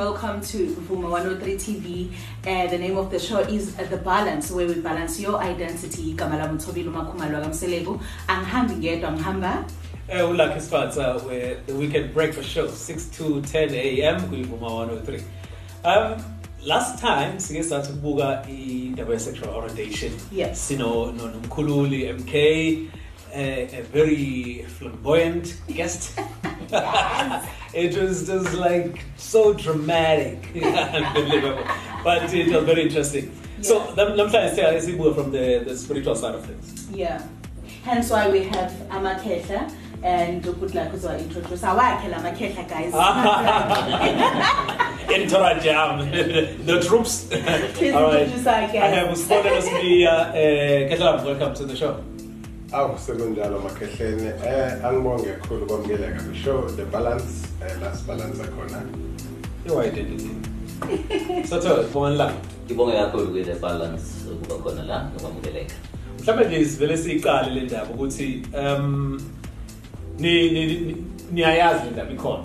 welcome to Vuma 103 TV. Uh, the name of the show is uh, The Balance, where we balance your identity. Kamala Mutobilo Makumalwa Gamselebo. Anghambi ngedwa ngihamba. Uh, Lucky Sponsor, where the weekend breakfast show, 6 to 10 a.m. kuyivuma 103. Um, last time sike sathi kubuka indaba ye-sexual orientation Yes. sino no- nomkhululi mk uh, a very flamboyant guest it was just like so dramatic unbelievable but it was very interesting so Yeah. nam- namhlanje siya sibuka from the, the spiritual side of things Yeah. Hence why we have Amakehla and good luck as well introduce awakhe la Makehla guys. Intera jam, the troops. Please All right. introduce our guest. I have Uspola Smia. Uh, Ketlam, welcome to the show. Awu sekunjalo makhehleni eh angibonge kakhulu kwamukeleka kwishow the balance eh la sibalansa khona Your identity. so, so, one lang. ngibonge kakhulu kule balance ukuba khona la nokwamukeleka mhlawumbe nje sivele siyiqale le ndaba ukuthi um ni ni- ni- niyayazi le ndaba ikhona.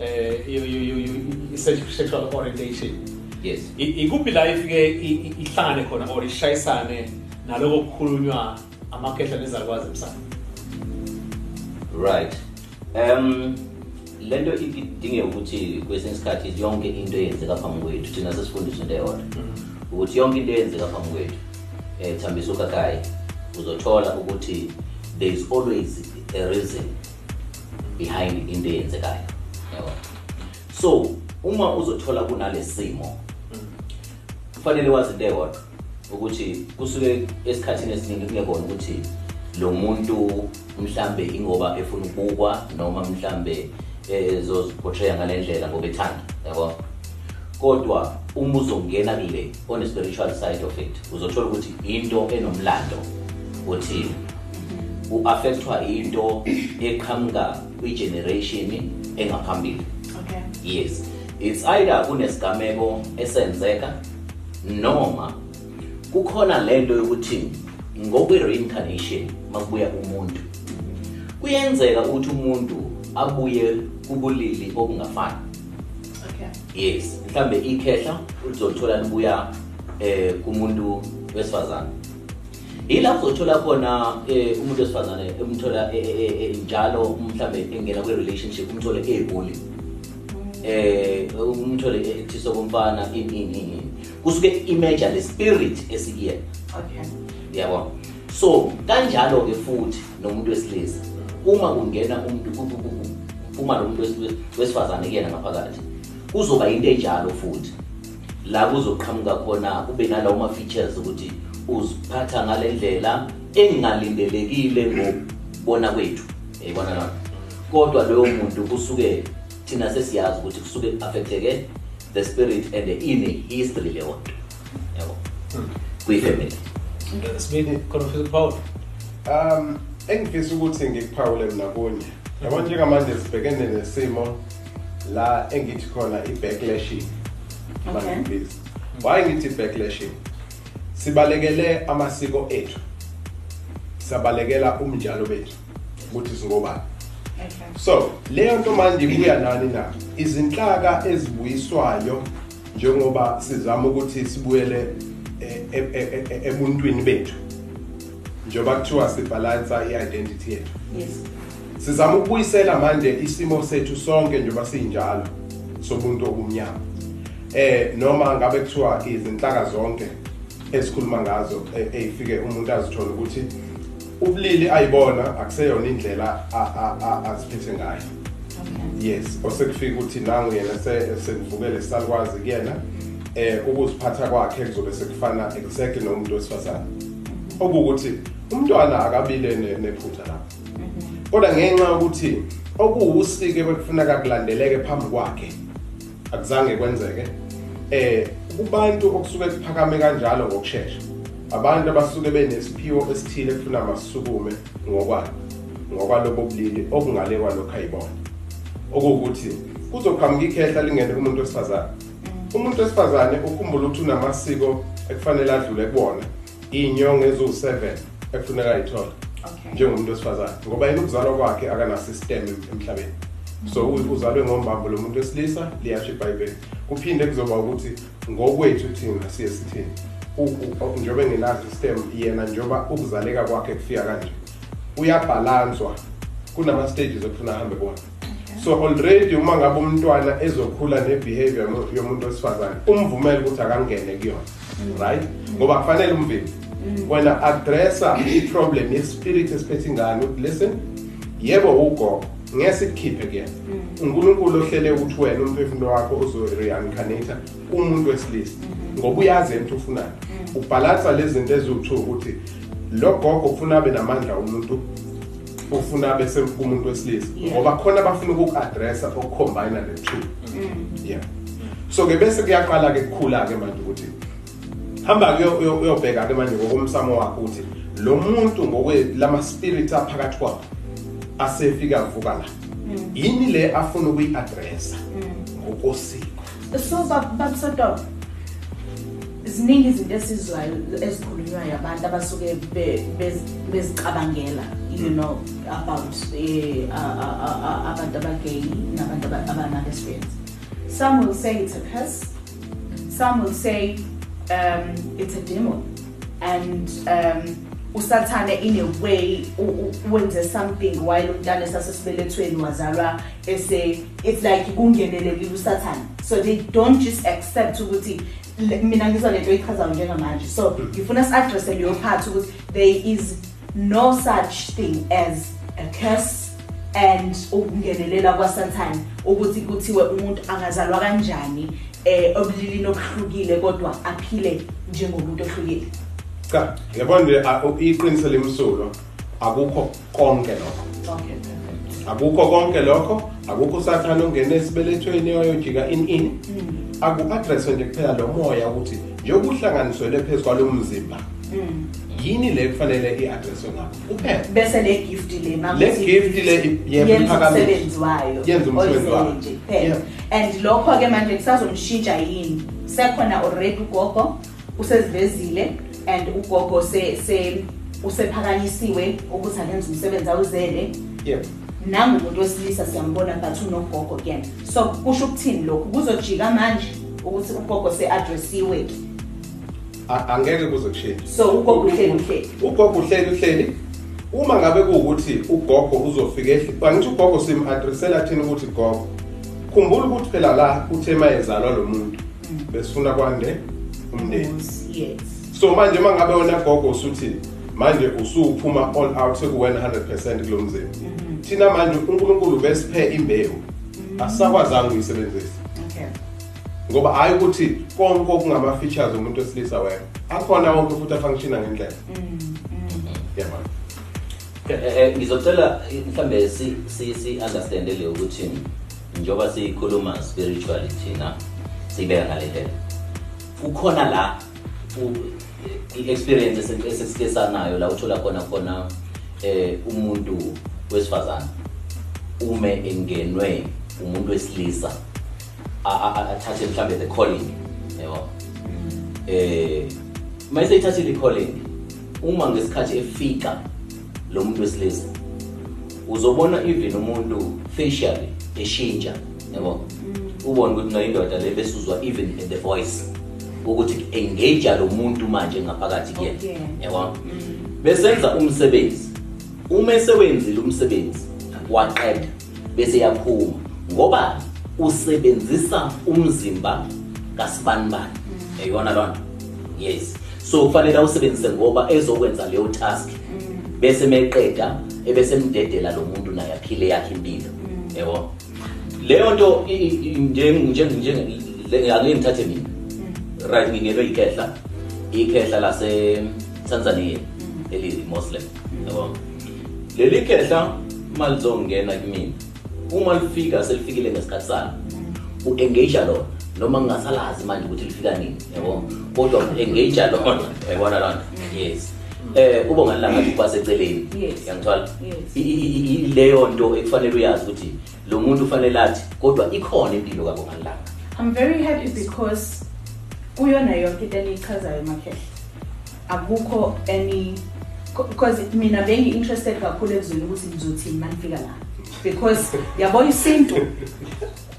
Eh you- you- you- you- i- sexual orientation. Yes. I- ikuphi la ifike i- i- ihlangane khona or ishayisane naloko kukhulunywa amakhehla nezalukwazi emsana right. Um lento idinge ukuthi kwesinye isikhathi yonke into eyenzeka phambi kwethu thina sesifundiswe into eyodwa. Ukuthi yonke into eyenzeka phambi kwethu um thambisa uzothola ukuthi there is always a reason behind into eyenzekayo. Yabo? So uma uzothola kunale simo kufanele wazi into eyodwa ukuthi kusuke esikhathini esiningi kungekona ukuthi lo muntu mhlambe ingoba efuna ukubukwa noma mhlambe ezoziportraya ngale ndlela ngoba ethanda yabo? Kodwa uma uzongena kule on a spiritual side of it uzothola ukuthi into enomlando uthini u-affectwa into eqhamuka kwi-generation engaphambili. Okay. yes. It's either kunesigameko esenzeka noma kukhona lento yokuthi ngokwe-reincarnation makubuya umuntu. Kuyenzeka ukuthi umuntu abuye kubulili obungafani Okay. yes mhlambe ikhehla uzothola libuya eh kumuntu wesifazane. Ilapho uzothola khona eh umuntu wesifazane emthola eh, eh, njalo mhlambe engena kwe relationship umthole egoli eh umthole ethiso komfana ini ini. Kusuke image le spirit esikuyena Okay. yabo so kanjalo ke futhi nomuntu wesilisa uma ungena umuntu ku- ku- ku- uma lo muntu wes- wesifazane kuyena ngaphakathi kuzoba into enjalo futhi. La kuzoqhamuka khona kube nalawo ma-features ukuthi uziphatha ngale ndlela engalindelekile ngokubona kwethu. Yayibona lona? Kodwa loyo muntu kusuke thina sesiyazi ukuthi kusuke affecteke the spirit and ine-history leyo nto yabo kuyifamily sibili khona ufisa ukuphawula um engifisa ukuthi ngikuphawule mina kunye. Yabo njengamanje sibhekene nesimo la engithi khona i-backlashing. Okay. mangibiza why ngithi i-backlashing? Sibalekele amasiko ethu. Sabalekela umnjalo bethu. Ukuthi singobani. So leyo nto manje ibuya nani na? Izinhlaka ezibuyiswayo njengoba sizama ukuthi sibuyele eh, e- e- e- ebuntwini bethu njengoba kuthiwa sibhalansa i-identity yethu. Yes. sizama ukubuyisela manje isimo sethu sonke njengoba sinjalo sobuntu obumnyama eh noma ngabe kuthiwa izinhlaka zonke esikhuluma ngazo eyifike umuntu azithola ukuthi ubulili ayibona akuseyona indlela aziphethe ngayo. Yes osekufika ukuthi nangu yena se- sekuvukele sisalukwazi kuyena eh ukuziphatha kwakhe kuzobe sekufana exactly nomuntu wesifazane. Okuwukuthi umntwana akabile ne- nephutha lapho kodwa ngenxa yokuthi okuwusike bekufuneka kulandeleke phambi kwakhe akuzange kwenzeke eh kubantu okusuke kuphakame kanjalo ngokusheshsha abantu abasuke benesiphiwo esithile ekufuna masisukume ngokwalo ngokwalobo bulili okungale kwalokho ayibona. Okuwukuthi kuzoqhamuka ikhehla lingene kumuntu wesifazane. Umuntu wesifazane ukhumbula ukuthi unamasiko ekufanele adlule kubona iy'nyongo eziwu-7 ekufuneka ayithole njengomuntu wesifazane ngoba yena ukuzalwa kwakhe akana-system emhlabeni? So uzalwe ngombambo lo muntu wesilisa liyasho ibhayibheli kuphinde kuzoba ukuthi ngokwethu thina siye sithini? Njengoba ngenazo istem yena njengoba ukuzaleka kwakhe kufika kanje. Uyabhalanswa kunama-stages okufuna ahambe kuwona so already uma ngabe umntwana ezokhula ne-behavior yo- yomuntu wesifazane umvumele ukuthi akangene kuyona right? Ngoba kufanele umvimbi wena addressa i-problem yespirit esiphethe ingane ukuthi listen yebo ugogo ngeke sikukhiphe kuyena. Unkulunkulu ohlele ukuthi wena umphefumulo wakho uzo-reincarnata umuntu wesilisa. Ngoba uyazi yena ukuthi ufunani ubhalansa lezi zinto eziwu-two ukuthi lo gogo ufuna abe namandla umuntu ufuna abe kumuntu wesilisa ngoba khona bafuna ukuku-adressa okucombine the two. Yeah. So-ke bese kuyaqala-ke kukhula-ke manje ukuthi hamba kuyo- uyo- uyobheka-ke manje ngokomsamo wakho ukuthi lo muntu ngokwelama-spirit aphakathi kwabo asefika avuka la. Yini le afuna ukuyi-adressa ngokosiko so babusodoba ziningi izinto esizwayo ezikhulunywayo abantu abasuke be- bez- bezicabangela you know about eh, abantu abagay nabantu aba- abanama-lesbians some will say it's a curse. Some will say um, it's a demon. And um, usathane in a way wenze something while umntana esasesibelethweni wazalwa ese it's like kungenelekile usathane. So they don't just accept ukuthi mina ngizwa lento ichazayo njengamanje. So ngifuna si-addresse leyo part ukuthi there is no such thing as a curse and ukungenelela kwasathane ukuthi kuthiwe umuntu angazalwa kanjani eh obulilini obuhlukile kodwa aphile njengomuntu ohlukile. Cha yabona nje a- u- iqiniso lemsulwa akukho konke lokho. Okay. perfect akukho konke lokho akukho usathane ongena esibelethweni oyojika in in. Aku-adresswe nje kuphela lo moya ukuthi njengoba uhlanganiselwe phezu kwalo mzimba yini le kufanele i-adresswe ngakho? Kuphela. Bese le gift le ma Le gift le, i- yebo, yenza iphakamiswe. umsebenzi wayo. Yenza umsebenzi oyizele wayo. nje kuphela. Yeah. and lokho ke manje kusazomshintsha yini? Sekhona already ugogo usezivezile and ugogo se se usephakanyisiwe ukuthi akenze umsebenzi awuzele. Yebo nangumuntu wesilisa siyambona but unogogo kuyena so kusho ukuthini lokhu? Kuzojika manje ukuthi ugogo se-adressiwe A- angeke kuze kushintshe so ugogo uhleli uhleli. Ugogo uhleli uhleli. Uma ngabe kuwukuthi ugogo uzofika ehli angithi ugogo sim-adressela thina ukuthi gogo khumbula ukuthi phela la uthe mayezalwa lo muntu besifuna kwande umndeni. Yes. So manje uma ngabe wena gogo usuthini? Manje usuphuma all out sekuwena 100% kulo mzimba. Thina manje unkulunkulu besiphe imbewu. Asisakwazanga ukuyisebenzisa. Okay. Ngoba hayi ukuthi konke okungama-features omuntu wesilisa wena akhona wonke futhi afunctiona ngendlela. Yabona Eh, eh, ngizocela eh, mhlambe si si si understand le ukuthi njoba sikhuluma spiritually thina sibeka ngale ndlela. Kukhona la u- i-experience esi- esesike sanayo la uthola khona khona eh umuntu wesifazane ume engenwe umuntu wesilisa a- a- a- athathe mhlambe the calling yabo eh mayise ithathile i-calling uma ngesikhathi efika lo muntu wesilisa uzobona even umuntu facially eshintsha yabo ubone ukuthi noyindoda le bese uzwa even in the voice. Ukuthi engage lo muntu manje ngaphakathi kuyena Okay. yabo? Besenza umsebenzi. Uma esewenzile umsebenzi waqeda bese yaphuma. Ngoba usebenzisa umzimba kasibanibani eyona lona? Yes. So kufanele awusebenzise ngoba ezokwenza leyo task. Bese meqeda ebese mdedela lo muntu naye aphile yakhe impilo. Yebo leyo nto i- i- njeng- njeng- njeng- le- angeke ngithathe mina. Right ngingenwe ikhehla ikhehla lase Tanzania eliyi-Muslim yabo? Leli khehla malizongena kimina. Uma lifika selifikile ngesikhathi salo u-engage lona noma ngingasalazi manje ukuthi lifika nini yabo? Kodwa u-engage lona yabona lona? Yes. Eh ube ngalanga ngathi kwaseceleni Yes. yangithola Yes. I- i- i- i- leyo nto ekufanele uyazi ukuthi lo muntu ufanele athi kodwa ikhona impilo kabo ngalanga I'm very happy because kuyona yonke into eniyichazayo makhehle. Akukho any because mina bengi interested kakhulu ekuzweni ukuthi ngizothini manifika la. Because yabo isintu?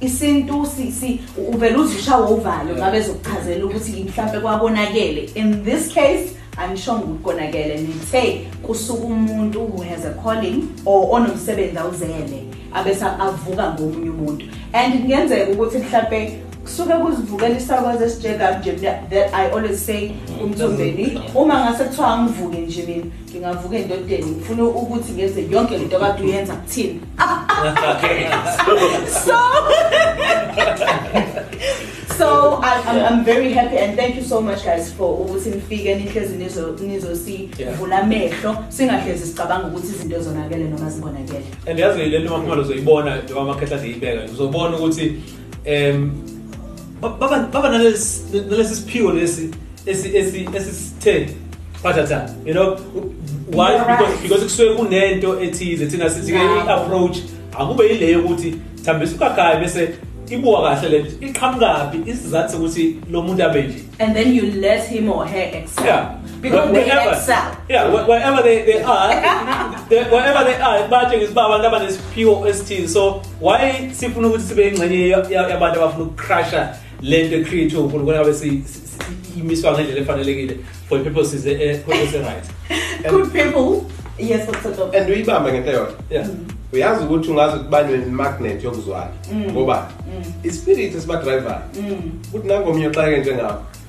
Isintu si si uvela uzishawa uvalo ngabe zokuchazela ukuthi mhlambe kwabonakele. In this case angisho ukuthi konakele nithe kusuka umuntu who has a calling or onomsebenzi awuzele abese avuka ngomunye umuntu. And kungenzeka ukuthi mhlambe kusuke kuzivukela isakwazi esijeka nje that I always say umthombeni uma ngase kuthiwa ngivuke nje mina ngingavuka endodeni ngifuna ukuthi ngenze yonke into kade uyenza kuthini okay so so I, I'm, I'm very happy and thank you so much guys for ukuthi nifike nihlezi nizo nizosivula amehlo singahlezi sicabanga ukuthi izinto zonakele noma zingonakele and yazi le nto makhumalo uzoyibona njengoba amakhetha ndiyibeka nje uzobona ukuthi um baba baba nalesi siphiwo lesi esi esi esisithe you know? Why? Because because kusuke kunento ethize thina sithi ke akube thambisa bese ibuka kahle le nto. Isizathu sokuthi lo muntu abe nje? And then you let him or her excel. Yeah. because they wherever- excel. Yeah, wherever they, they are, they, wherever they are, batshengisa uba abantu abanesiphiwo esithile. So why sifuna ukuthi sibe ingxenye ya- ya- yabantu abafuna ukucrusha le nto ecreate uNkulunkulu ngabe si- si- si- imiswa ngendlela efanelekile for i-purposes eh, eh, purposes right. good people yes what's up and uyibambe ngento eyodwa Yeah. uyazi ukuthi ungazi ukubanywe magnet yokuzwana Mm. ngoba ispirit esibadrivayo mm. ukuthi nangomunye oxake njengabo nangomunye oxake njengabo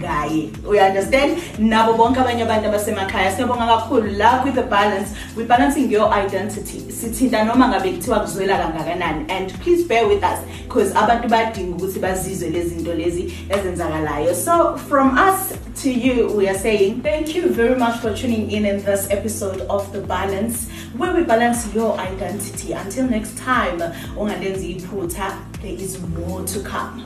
ngaye uyaunderstand nabo bonke abanye abantu abasemakhaya siyabonga kakhulu. La kwi-the balance we-balancing your identity. Sithinta noma ngabe kuthiwa kuzwela kangakanani. And please bear with us because abantu badinga ukuthi bazizwe lezi zinto lezi ezenzakalayo. So from us to you we are saying thank you very much for tuning in in this episode of the balance where we balance your identity. Until next time ungalenzi iphutha there is more to come.